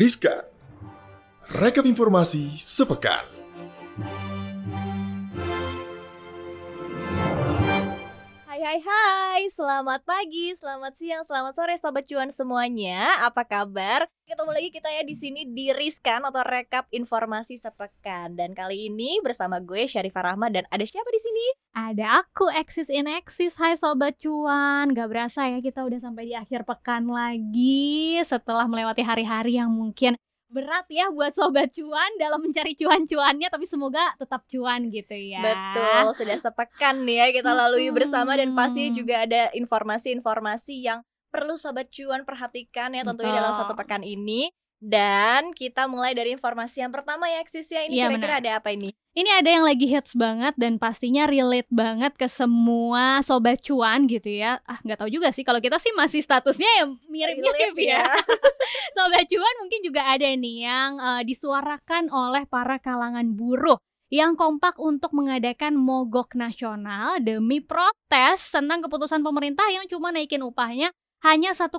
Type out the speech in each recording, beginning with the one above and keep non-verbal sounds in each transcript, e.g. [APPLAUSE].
Riskan. Rekap informasi sepekan. Hai hai hai, selamat pagi, selamat siang, selamat sore Sobat Cuan semuanya Apa kabar? Ketemu lagi kita ya di sini di Riskan atau Rekap Informasi Sepekan Dan kali ini bersama gue Syarifah Rahma dan ada siapa di sini? Ada aku Eksis in Eksis. Hai sobat cuan. Gak berasa ya kita udah sampai di akhir pekan lagi setelah melewati hari-hari yang mungkin berat ya buat sobat cuan dalam mencari cuan-cuannya tapi semoga tetap cuan gitu ya. Betul, sudah sepekan nih ya kita lalui bersama dan pasti juga ada informasi-informasi yang perlu Sobat Cuan perhatikan ya tentunya dalam Betul. satu pekan ini dan kita mulai dari informasi yang pertama ya Eksis ya ini Iya, kira-kira benar. ada apa ini? Ini ada yang lagi hits banget dan pastinya relate banget ke semua sobat cuan gitu ya. Ah nggak tahu juga sih kalau kita sih masih statusnya ya mirip-mirip Relate ya. [LAUGHS] Sobat cuan mungkin juga ada nih yang eh, disuarakan oleh para kalangan buruh yang kompak untuk mengadakan mogok nasional demi protes tentang keputusan pemerintah yang cuma naikin upahnya hanya 1,09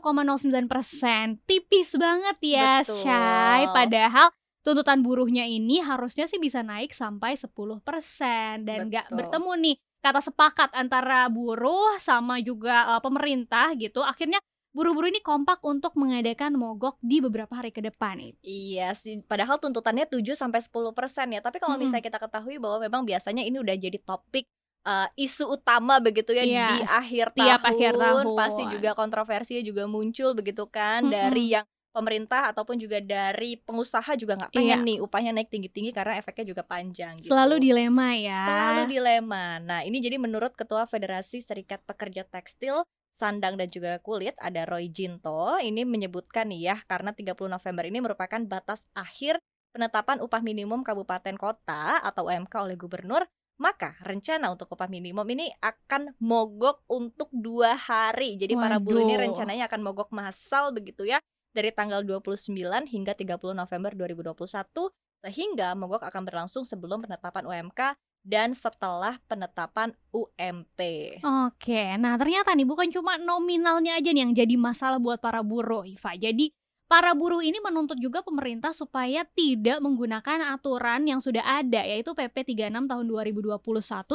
persen. Tipis banget ya, Betul. Syai. Padahal tuntutan buruhnya ini harusnya sih bisa naik sampai 10 persen dan nggak bertemu nih kata sepakat antara buruh sama juga eh, pemerintah gitu. Akhirnya buruh-buruh ini kompak untuk mengadakan mogok di beberapa hari ke depan. Iya sih, padahal tuntutannya 7 sampai 10% ya. Tapi kalau misalnya kita ketahui bahwa memang biasanya ini udah jadi topik uh, isu utama begitu ya Iya, di akhir tiap tahun. akhir tahun. Pasti juga kontroversinya juga muncul begitu kan dari yang pemerintah ataupun juga dari pengusaha juga nggak pengen Iya. nih upahnya naik tinggi-tinggi karena efeknya juga panjang gitu. Selalu dilema ya. Selalu dilema. Nah, ini jadi menurut Ketua Federasi Serikat Pekerja Tekstil, Sandang dan juga Kulit ada Roy Jinto ini menyebutkan nih ya karena 30 November ini merupakan batas akhir penetapan upah minimum kabupaten kota atau UMK oleh gubernur maka rencana untuk upah minimum ini akan mogok untuk dua hari. Jadi para buruh ini Waduh. rencananya akan mogok massal begitu ya dari tanggal 29 hingga 30 November 2021 sehingga mogok akan berlangsung sebelum penetapan UMK dan setelah penetapan UMP. Oke, nah ternyata nih bukan cuma nominalnya aja nih yang jadi masalah buat para buruh, Iva. Jadi para buruh ini menuntut juga pemerintah supaya tidak menggunakan aturan yang sudah ada, yaitu PP 36 tahun 2021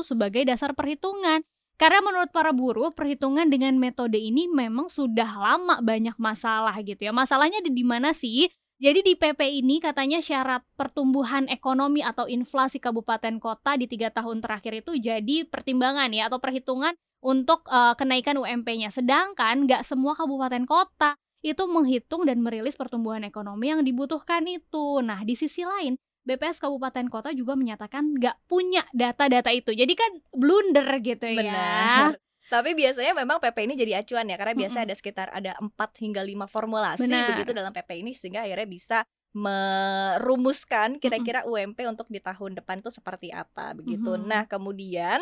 sebagai dasar perhitungan. Karena menurut para buruh, perhitungan dengan metode ini memang sudah lama banyak masalah gitu ya. Masalahnya di mana sih? Jadi di PP ini katanya syarat pertumbuhan ekonomi atau inflasi kabupaten kota di tiga tahun terakhir itu jadi pertimbangan ya atau perhitungan untuk eh, kenaikan UMP-nya. Sedangkan nggak semua kabupaten kota itu menghitung dan merilis pertumbuhan ekonomi yang dibutuhkan itu. Nah di sisi lain BPS kabupaten kota juga menyatakan nggak punya data-data itu. Jadi kan blunder gitu ya. Benar. [LAUGHS] Tapi biasanya memang PP ini jadi acuan ya karena biasanya Mm-mm. ada sekitar ada 4 hingga 5 formulasi Benar. begitu dalam PP ini sehingga akhirnya bisa merumuskan kira-kira UMP untuk di tahun depan itu seperti apa begitu. Mhm. Nah, kemudian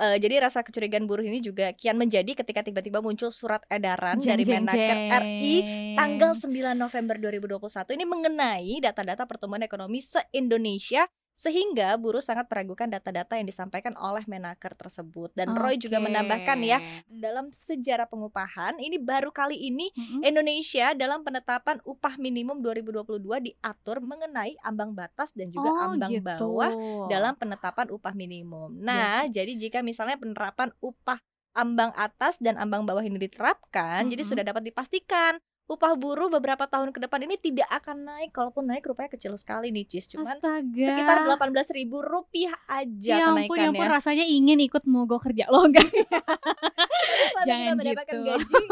eh, jadi rasa kecurigaan buruh ini juga kian menjadi ketika tiba-tiba muncul surat edaran Jeng, dari jeng, Menaker RI tanggal 9 November 2021 ini mengenai data-data pertumbuhan ekonomi se-Indonesia sehingga buruh sangat meragukan data-data yang disampaikan oleh Menaker tersebut dan Roy juga menambahkan ya dalam sejarah pengupahan ini baru kali ini Mm-mm. Indonesia dalam penetapan upah minimum 2022 diatur mengenai ambang batas dan juga Oh, ambang gitu. bawah dalam penetapan upah minimum. Nah, jadi jika misalnya penerapan upah ambang atas dan ambang bawah ini diterapkan, jadi Mm-mm. sudah dapat dipastikan upah buruh beberapa tahun ke depan ini tidak akan naik, kalaupun naik rupanya kecil sekali nih, Cis. Cuman Astaga. sekitar 18.000 ribu rupiah aja ya ampun, ya ampun kenaikannya. rasanya ingin ikut mogok kerja lo enggak Sampai Jangan kita mendapatkan gitu. gaji,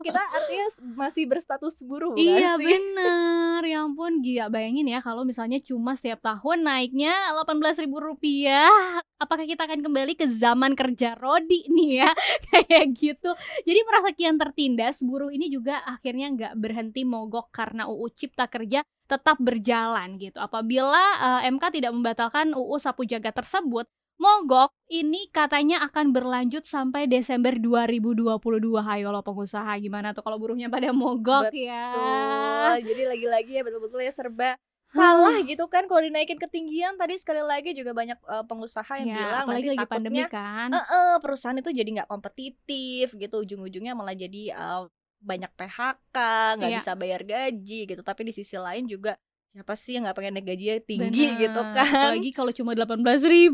kita artinya masih berstatus buruh Iya sih? bener, ya ampun gila. Bayangin ya kalau misalnya cuma setiap tahun naiknya 18.000 rupiah. Apakah kita akan kembali ke zaman kerja Rodi nih ya? [LAUGHS] Kayak gitu. Jadi merasa kian tertindas, buruh ini juga akhirnya nggak berhenti mogok karena UU Cipta Kerja tetap berjalan gitu. Apabila eh, MK tidak membatalkan UU Sapu Jaga tersebut Mogok ini katanya akan berlanjut sampai Desember 2022 Hayo lo pengusaha gimana tuh kalau buruhnya pada mogok ya Betul. Jadi lagi-lagi ya betul-betul ya serba salah gitu kan kalau dinaikin ketinggian tadi sekali lagi juga banyak eh, pengusaha yang Ya, bilang nanti lagi pandemi takutnya kan eh, eh, perusahaan itu jadi nggak kompetitif gitu ujung-ujungnya malah jadi eh, banyak PHK, nggak Iya. bisa bayar gaji gitu. Tapi di sisi lain juga siapa sih yang nggak pengen naik gajinya tinggi gitu Bener. kan? Apalagi kalau cuma 18.000 sedih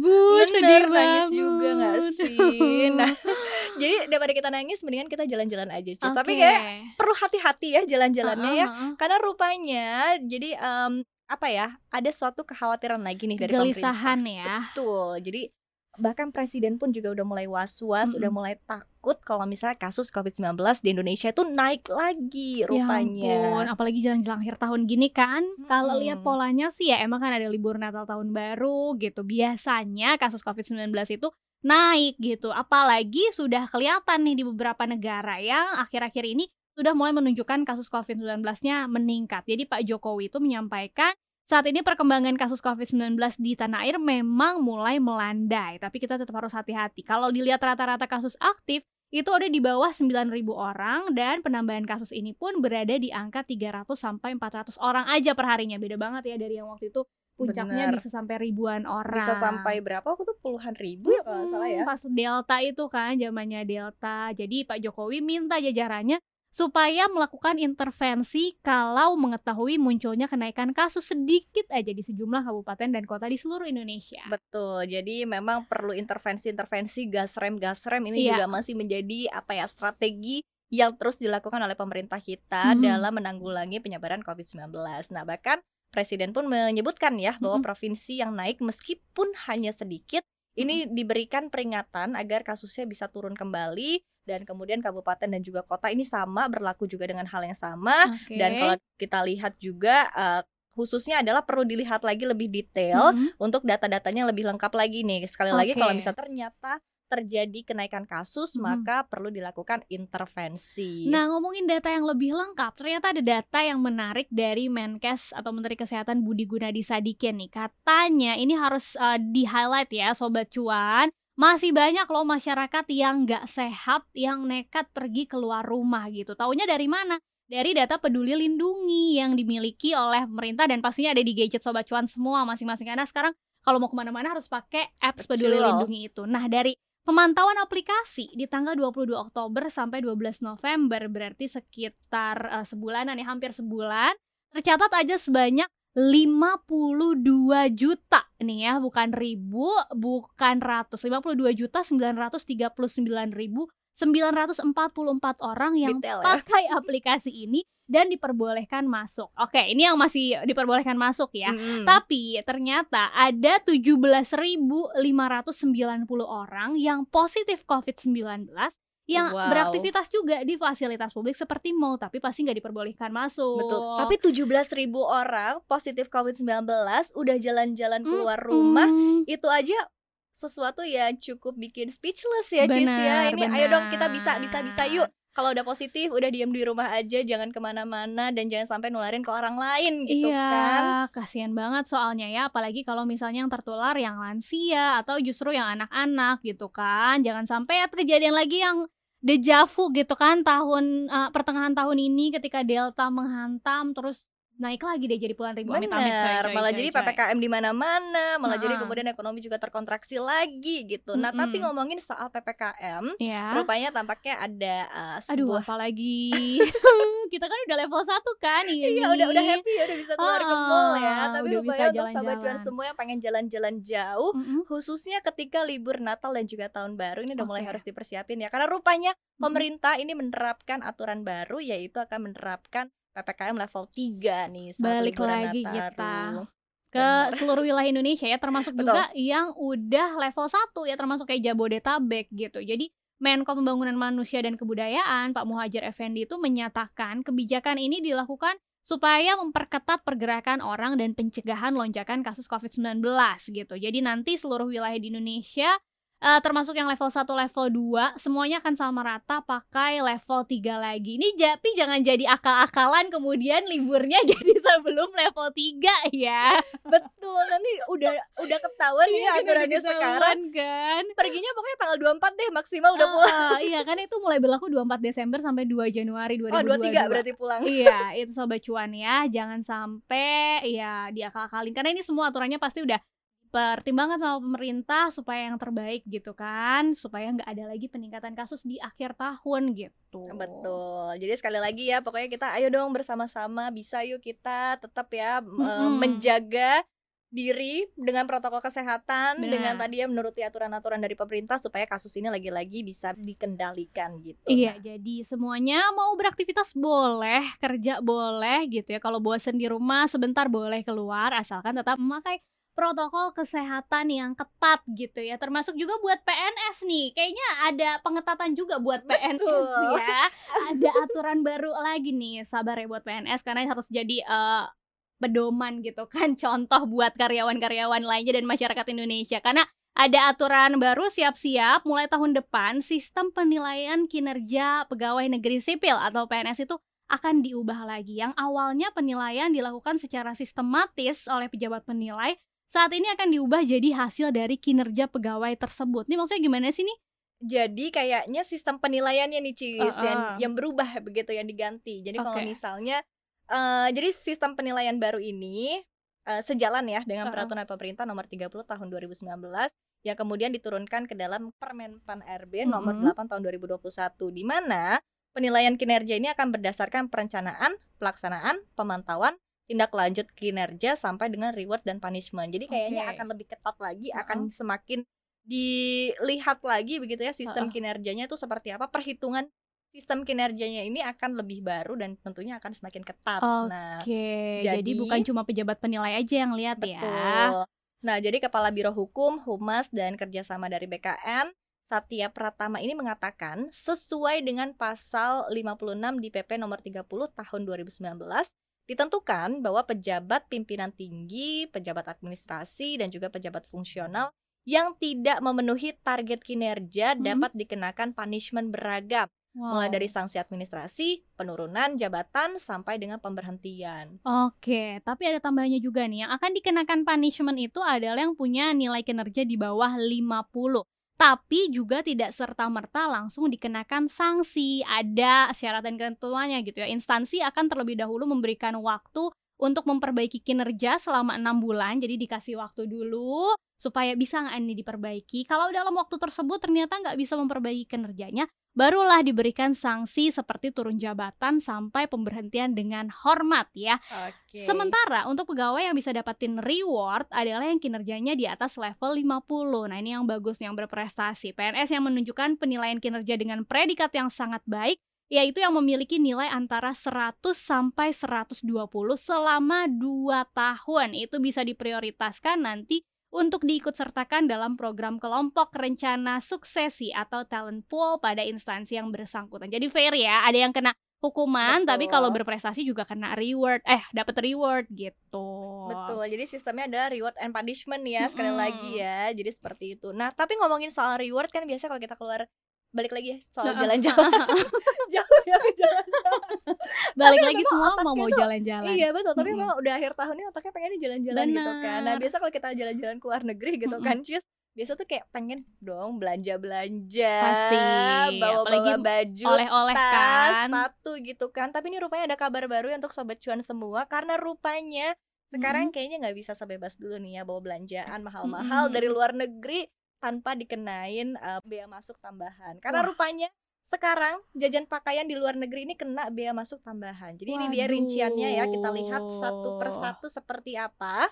Bener, nangis juga nggak banget. sih? Nah, [LAUGHS] Jadi daripada kita nangis, mendingan kita jalan-jalan aja, Ci. Tapi kayak perlu hati-hati ya jalan-jalannya Heeh, ya. heeh. Karena rupanya jadi em, apa ya? Ada suatu kekhawatiran lagi nih dari pemerintah. Kegelisahan ya. Betul. Jadi bahkan presiden pun juga udah mulai was-was, udah Mm-mm. mulai takut kalau misalnya kasus COVID-19 di Indonesia itu naik lagi Ya ampun, rupanya. apalagi jelang-jelang akhir tahun gini kan. Kalau lihat polanya sih ya emang kan ada libur Natal tahun baru gitu. Biasanya kasus COVID-19 itu naik gitu. Apalagi sudah kelihatan nih di beberapa negara yang akhir-akhir ini sudah mulai menunjukkan kasus COVID-19-nya meningkat. Jadi Pak Jokowi itu menyampaikan saat ini perkembangan kasus COVID-19 di tanah air memang mulai melandai, tapi kita tetap harus hati-hati. Kalau dilihat rata-rata kasus aktif itu ada di bawah 9.000 orang dan penambahan kasus ini pun berada di angka 300 sampai 400 orang aja per harinya. Beda banget ya dari yang waktu itu puncaknya Bener. bisa sampai ribuan orang. Bisa sampai berapa? Aku tuh puluhan ribu ya kalau nggak salah ya. Pas Delta itu kan zamannya Delta. Jadi Pak Jokowi minta jajarannya supaya melakukan intervensi kalau mengetahui munculnya kenaikan kasus sedikit aja di sejumlah kabupaten dan kota di seluruh Indonesia. Betul. Jadi memang perlu intervensi-intervensi gas rem gas rem ini Iya. juga masih menjadi apa ya strategi yang terus dilakukan oleh pemerintah kita Mhm. dalam menanggulangi penyebaran COVID-19. Nah, bahkan presiden pun menyebutkan ya bahwa Mhm. provinsi yang naik meskipun hanya sedikit ini diberikan peringatan agar kasusnya bisa turun kembali dan kemudian kabupaten dan juga kota ini sama berlaku juga dengan hal yang sama Oke. dan kalau kita lihat juga eh, khususnya adalah perlu dilihat lagi lebih detail Mhm. untuk data-datanya lebih lengkap lagi nih. Sekali lagi kalau misalnya ternyata terjadi kenaikan kasus, Mhm. maka perlu dilakukan intervensi. Nah, ngomongin data yang lebih lengkap, ternyata ada data yang menarik dari Menkes atau Menteri Kesehatan Budi Gunadi Sadikin nih. Katanya ini harus eh, di-highlight ya Sobat Cuan. Masih banyak loh masyarakat yang nggak sehat, yang nekat pergi keluar rumah gitu. Taunya dari mana? Dari data peduli lindungi yang dimiliki oleh pemerintah dan pastinya ada di gadget Sobat Cuan semua masing-masing. Karena sekarang kalau mau ke mana-mana harus pakai apps peduli lindungi itu. Nah, dari Pemantauan aplikasi di tanggal 22 Oktober sampai 12 November berarti sekitar eh, sebulanan ya hampir sebulan tercatat aja sebanyak 52 juta nih ya bukan ribu bukan ratus 52 juta 939 ribu 944 orang yang Detail ya. pakai [LAUGHS] aplikasi ini dan diperbolehkan masuk. Oke, ini yang masih diperbolehkan masuk ya. Mm-mm. Tapi ternyata ada 17.590 orang yang positif COVID-19 yang Wow. beraktivitas juga di fasilitas publik seperti mall tapi pasti nggak diperbolehkan masuk. Betul. Tapi 17.000 ribu orang positif COVID-19 udah jalan-jalan keluar Mm-mm. rumah, itu aja sesuatu yang cukup bikin speechless ya, Cis ya. Ini ayo dong kita bisa bisa bisa yuk. Kalau udah positif, udah diem di rumah aja, jangan ke mana-mana dan jangan sampai nularin ke orang lain gitu iya, kan. kasihan banget soalnya ya, apalagi kalau misalnya yang tertular yang lansia atau justru yang anak-anak gitu kan. Jangan sampai ya kejadian lagi yang dejavu gitu kan tahun eh, pertengahan tahun ini ketika Delta menghantam terus naik lagi deh jadi puluhan ribu amit-amit coy, Bener, coy, malah coy, jadi coy. PPKM di mana-mana, malah jadi Heeh. kemudian ekonomi juga terkontraksi lagi gitu. Nah, tapi Mm-mm. ngomongin soal PPKM, ya. rupanya tampaknya ada uh, Aduh, sebuah apalagi [LAUGHS] [LAUGHS] kita kan udah level 1 kan ini. Iya udah udah happy ya udah bisa keluar ke mall ya. Tapi udah rupanya untuk sahabat cuan semua yang pengen jalan-jalan jauh, Mm-mm. khususnya ketika libur Natal dan juga tahun baru ini udah mulai Oke. harus dipersiapin ya. Karena rupanya pemerintah ini menerapkan aturan baru yaitu akan menerapkan PPKM level 3 nih Balik lagi Nataru. kita ke Bener. [LAUGHS] seluruh wilayah Indonesia ya termasuk Betul. juga yang udah level 1 ya termasuk kayak Jabodetabek gitu. Jadi Menko Pembangunan Manusia dan Kebudayaan Pak Muhajir Effendi itu menyatakan kebijakan ini dilakukan supaya memperketat pergerakan orang dan pencegahan lonjakan kasus COVID-19 gitu. Jadi nanti seluruh wilayah di Indonesia eh, termasuk yang level 1, level 2 semuanya akan sama rata pakai level 3 lagi. Ini tapi jangan jadi akal-akalan kemudian liburnya [LAUGHS] jadi sebelum level 3 ya. Betul, nanti udah udah ketahuan udah aturannya sekarang. kan. Perginya pokoknya tanggal 24 deh maksimal udah pulang. Ah, [LAUGHS] ah, iya kan itu mulai berlaku 24 Desember sampai 2 Januari 2022. Oh, 23 berarti pulang. [LAUGHS] Iya, itu sobat cuan ya. Jangan sampai ya diakal-akalin karena ini semua aturannya pasti udah dipertimbangkan sama pemerintah supaya yang terbaik gitu kan, supaya nggak ada lagi peningkatan kasus di akhir tahun gitu. Betul. Jadi sekali lagi ya, pokoknya kita ayo dong bersama-sama bisa yuk kita tetap ya Mm-mm. menjaga diri dengan protokol kesehatan Benar. dengan tadi ya menuruti aturan-aturan dari pemerintah supaya kasus ini lagi-lagi bisa dikendalikan gitu. Iya, Nah, jadi semuanya mau beraktivitas boleh, kerja boleh gitu ya. Kalau bosen di rumah sebentar boleh keluar asalkan tetap memakai protokol kesehatan yang ketat gitu ya. Termasuk juga buat PNS nih. Kayaknya ada pengetatan juga buat PNS Betul. ya. [LAUGHS] Ada aturan baru lagi nih. Sabar ya buat PNS karena harus jadi eh, pedoman gitu kan [LAUGHS] contoh buat karyawan-karyawan lainnya dan masyarakat Indonesia karena ada aturan baru siap-siap mulai tahun depan sistem penilaian kinerja pegawai negeri sipil atau PNS itu akan diubah lagi. Yang awalnya penilaian dilakukan secara sistematis oleh pejabat penilai, saat ini akan diubah jadi hasil dari kinerja pegawai tersebut. Nih maksudnya gimana sih nih? Jadi kayaknya sistem penilaiannya nih Cis yang, Uh-uh. yang berubah begitu yang diganti. Jadi kalau Oke. misalnya eh, jadi sistem penilaian baru ini eh, sejalan ya dengan Uh-uh. peraturan pemerintah nomor 30 tahun 2019 yang kemudian diturunkan ke dalam Permenpan RB nomor Mm-mm. 8 tahun 2021 di mana penilaian kinerja ini akan berdasarkan perencanaan, pelaksanaan, pemantauan, tindak lanjut kinerja sampai dengan reward dan punishment. Jadi kayaknya Oke. akan lebih ketat lagi, Uh-uh. akan semakin dilihat lagi begitu ya sistem Uh-uh. kinerjanya itu seperti apa, perhitungan sistem kinerjanya ini akan lebih baru dan tentunya akan semakin ketat. Nah, Oke, jadi, jadi- bukan cuma pejabat penilai aja yang lihat ya. Betul. Nah, jadi Kepala Biro Hukum, Humas, dan Kerjasama dari BKN, Satya Pratama ini mengatakan sesuai dengan pasal 56 di PP nomor 30 tahun 2019 ditentukan bahwa pejabat pimpinan tinggi, pejabat administrasi, dan juga pejabat fungsional yang tidak memenuhi target kinerja Hmm. dapat dikenakan punishment beragam, mulai Wow. dari sanksi administrasi, penurunan jabatan, sampai dengan pemberhentian. Oke, tapi ada tambahannya juga nih. Yang akan dikenakan punishment itu adalah yang punya nilai kinerja di bawah 50. Tapi juga tidak serta-merta langsung dikenakan sanksi. Ada syarat dan ketentuannya gitu ya. Instansi akan terlebih dahulu memberikan waktu untuk memperbaiki kinerja selama enam bulan. Jadi dikasih waktu dulu supaya bisa nggak ini diperbaiki. Kalau dalam waktu tersebut ternyata nggak bisa memperbaiki kinerjanya, barulah diberikan sanksi seperti turun jabatan sampai pemberhentian dengan hormat ya. Oke. Sementara untuk pegawai yang bisa dapatin reward adalah yang kinerjanya di atas level 50. Nah, ini yang bagus yang berprestasi. PNS yang menunjukkan penilaian kinerja dengan predikat yang sangat baik yaitu yang memiliki nilai antara 100 sampai 120 selama 2 tahun. Itu bisa diprioritaskan nanti untuk diikutsertakan dalam program kelompok rencana suksesi atau talent pool pada instansi yang bersangkutan. Jadi fair ya, ada yang kena hukuman tapi Betul. kalau berprestasi juga kena reward eh dapat reward gitu. Betul, jadi sistemnya adalah reward and punishment ya sekali Mm-mm. lagi ya, jadi seperti itu. Nah, tapi ngomongin soal reward kan biasa kalau kita keluar balik lagi ya soal jalan-jalan, [LAUGHS] jauh ya ke [LAUGHS] jalan-jalan. Balik Tapi lagi semua mau mau jalan-jalan. Iya betul, tapi Mm-mm. memang udah akhir tahunnya otaknya pengennya jalan-jalan gitu kan. Nah, biasa kalau kita jalan-jalan ke luar negeri gitu Mm-mm. kan, Cus, biasa tuh kayak pengen dong belanja-belanja, Pasti, bawa-bawa apalagi baju, Oleh-oleh tas, kan. sepatu gitu kan. Tapi ini rupanya ada kabar baru ya untuk sobat cuan semua karena rupanya sekarang kayaknya nggak bisa sebebas dulu nih ya bawa belanjaan mahal-mahal Mm-mm. dari luar negeri tanpa dikenain eh, bea masuk tambahan. Karena Wah. rupanya sekarang jajan pakaian di luar negeri ini kena bea masuk tambahan. Jadi ini dia rinciannya ya kita lihat satu Waduh. persatu seperti apa.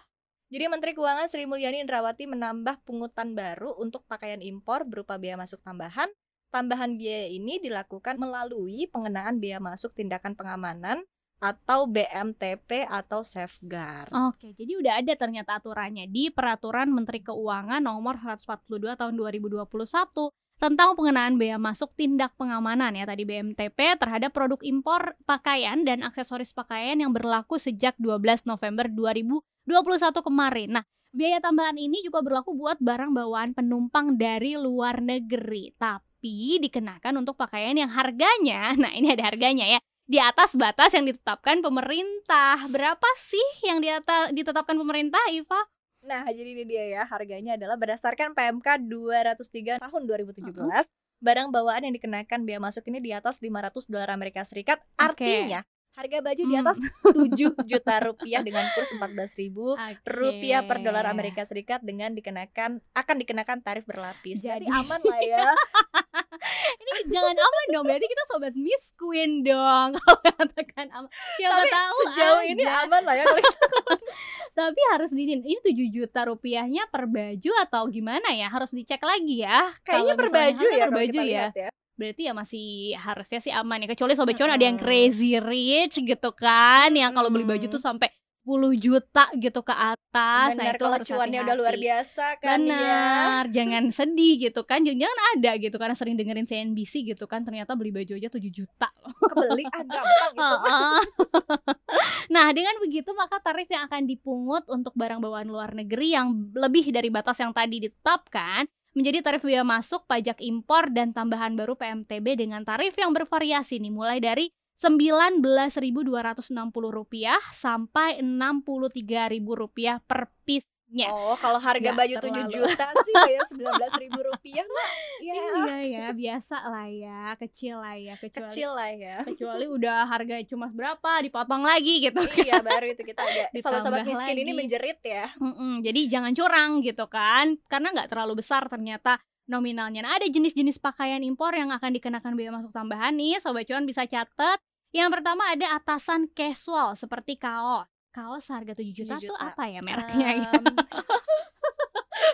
Jadi Menteri Keuangan Sri Mulyani Indrawati menambah pungutan baru untuk pakaian impor berupa bea masuk tambahan. Tambahan biaya ini dilakukan melalui pengenaan bea masuk tindakan pengamanan atau BMTP atau safeguard. Oke, jadi udah ada ternyata aturannya di Peraturan Menteri Keuangan Nomor 142 Tahun 2021 tentang pengenaan bea masuk tindak pengamanan ya tadi BMTP terhadap produk impor pakaian dan aksesoris pakaian yang berlaku sejak 12 November 2021 kemarin. Nah, biaya tambahan ini juga berlaku buat barang bawaan penumpang dari luar negeri, tapi dikenakan untuk pakaian yang harganya, [LAUGHS] nah ini ada harganya ya, di atas batas yang ditetapkan pemerintah. Berapa sih yang di atas ditetapkan pemerintah, Iva? Nah, jadi ini dia ya, harganya adalah berdasarkan PMK 203 tahun 2017. Barang bawaan yang dikenakan bea masuk ini di atas 500 dolar Amerika Serikat. Oke. Artinya, Harga baju di Hmm. atas 7 juta rupiah dengan kurs 14 ribu Oke. rupiah per dolar Amerika Serikat dengan dikenakan akan dikenakan tarif berlapis. Berarti Jadi- aman lah ya. [LAUGHS] Ini jangan aman dong, berarti kita sobat Miss Queen dong. [LAUGHS] Kalau katakan aman. Siapa Tapi tahu sejauh ini aja. aman lah ya kalau kita [LAUGHS] Tapi harus dinin, ini 7 juta rupiahnya per baju atau gimana ya? Harus dicek lagi ya. kayaknya per baju ya per baju ya. lihat ya. Berarti ya masih harusnya sih aman ya. Kecuali sobat cuan ada yang crazy rich gitu kan, yang kalau beli baju tuh sampai 10 juta gitu ke atas. nah Benar itu kalau cuannya udah luar biasa kan ya. Benar, [LAUGHS] jangan sedih gitu kan. Jangan-jangan ada gitu karena sering dengerin CNBC gitu kan. Ternyata beli baju aja 7 juta. [LAUGHS] Kebeli ah gampang gitu. [LAUGHS] Nah, dengan begitu maka tarif yang akan dipungut untuk barang bawaan luar negeri yang lebih dari batas yang tadi ditetapkan menjadi tarif biaya masuk, pajak impor dan tambahan baru PMTB dengan tarif yang bervariasi nih mulai dari Rp19.260 sampai Rp63.000 per piece-nya. Oh, kalau harga Nggak baju 7 terlalu. juta sih bayar 19 ribu rupiah mah ya Iya ya, biasa lah ya, kecil lah ya, kecuali kecil lah ya. kecuali udah harga cuma berapa dipotong lagi gitu kan. iya, baru itu kita ada [LAUGHS] sobat-sobat miskin ini lagi. menjerit ya. Mm-mm, jadi jangan curang gitu kan, karena nggak terlalu besar ternyata nominalnya. Nah ada jenis-jenis pakaian impor yang akan dikenakan biaya masuk tambahan nih, sobat cuan bisa catat. Yang pertama ada atasan casual seperti kaos. Kaos harga 7 juta, 7 tuh juta. apa ya mereknya ya? Em,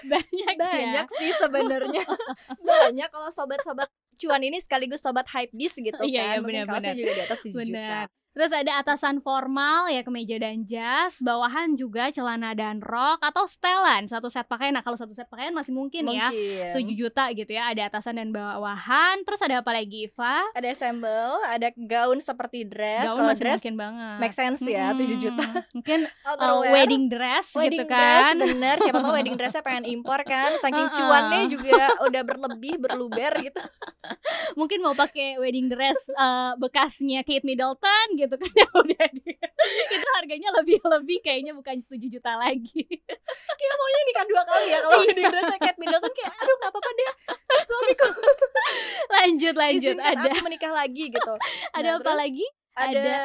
Banyak, [LAUGHS] banyak ya. sih sebenarnya. [LAUGHS] banyak kalau sobat-sobat cuan ini sekaligus sobat hype bis gitu kan. Iya, iya, Mungkin benar, kaosnya benar. juga di atas 7 juta. Terus ada atasan formal ya kemeja dan jas, bawahan juga celana dan rok atau setelan satu set pakaian. Nah kalau satu set pakaian masih mungkin, ya Mungkin. 7 juta gitu ya. Ada atasan dan bawahan. Terus ada apa lagi, Iva? Ada assemble, ada gaun seperti dress. Gaun Kalau masih dress mungkin banget. make sense ya, 7 juta. Mungkin [LAUGHS] uh, wedding dress wedding gitu dress kan. bener siapa tahu wedding [LAUGHS] dressnya pengen impor kan saking Heeh. cuannya juga udah berlebih berluber gitu [LAUGHS] Mungkin mau pakai wedding dress uh, bekasnya Kate Middleton gitu kan ya [LAUGHS] udah di- itu harganya lebih-lebih kayaknya bukan 7 juta lagi. kayak maunya nikah dua kali ya kalau [LAUGHS] Iya. wedding dressnya Kate Middleton kayak aduh nggak apa-apa deh suamiku [LAUGHS] lanjut lanjut izinkan ada aku menikah lagi gitu ada Nah, apa terus lagi? ada, Ada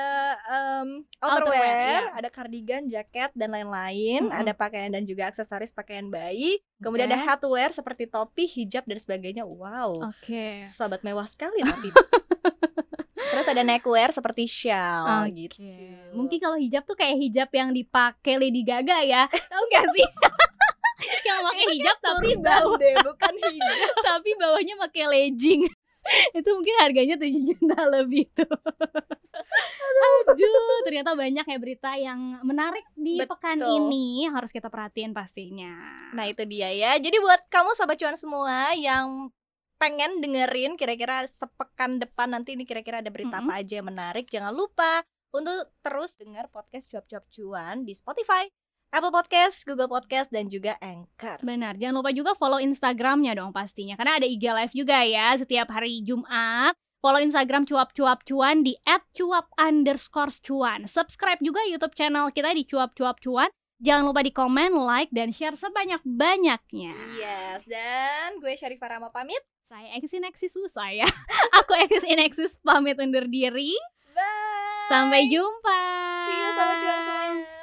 em, outerwear, outerwear, iya. ada cardigan, jaket dan lain-lain, Mm-mm. ada pakaian dan juga aksesoris pakaian bayi. Kemudian ada Oke. headwear seperti topi, hijab dan sebagainya. Wow, Oke. sahabat mewah sekali tapi. Terus ada neckwear seperti shawl Oke. gitu. Mungkin kalau hijab tuh kayak hijab yang dipakai Lady Gaga ya. [LAUGHS] Tahu gak sih? [LAUGHS] yang pakai hijab tapi bawah deh, bukan hijab. [LAUGHS] tapi bawahnya pakai legging. itu mungkin harganya 7 juta lebih tuh. Aduh, ternyata banyak ya berita yang menarik di Betul. pekan ini harus kita perhatiin pastinya. Nah itu dia ya. Jadi buat kamu sobat cuan semua yang pengen dengerin kira-kira sepekan depan nanti ini kira-kira ada berita Mm-mm. apa aja yang menarik, jangan lupa untuk terus dengar podcast cuap-cuap cuan di Spotify, Apple Podcast, Google Podcast dan juga Anchor. Benar, jangan lupa juga follow Instagramnya dong pastinya Karena ada IG live juga ya setiap hari Jumat Follow Instagram cuap-cuap cuan di @cuap underscore cuan Subscribe juga YouTube channel kita di cuap-cuap cuan Jangan lupa di komen, like, dan share sebanyak-banyaknya Yes, dan gue Syarifah Rama pamit. Saya Exis Nexis susah ya [LAUGHS] Aku Exis Inexis pamit undur diri Bye. Sampai jumpa See you sobat cuan semua.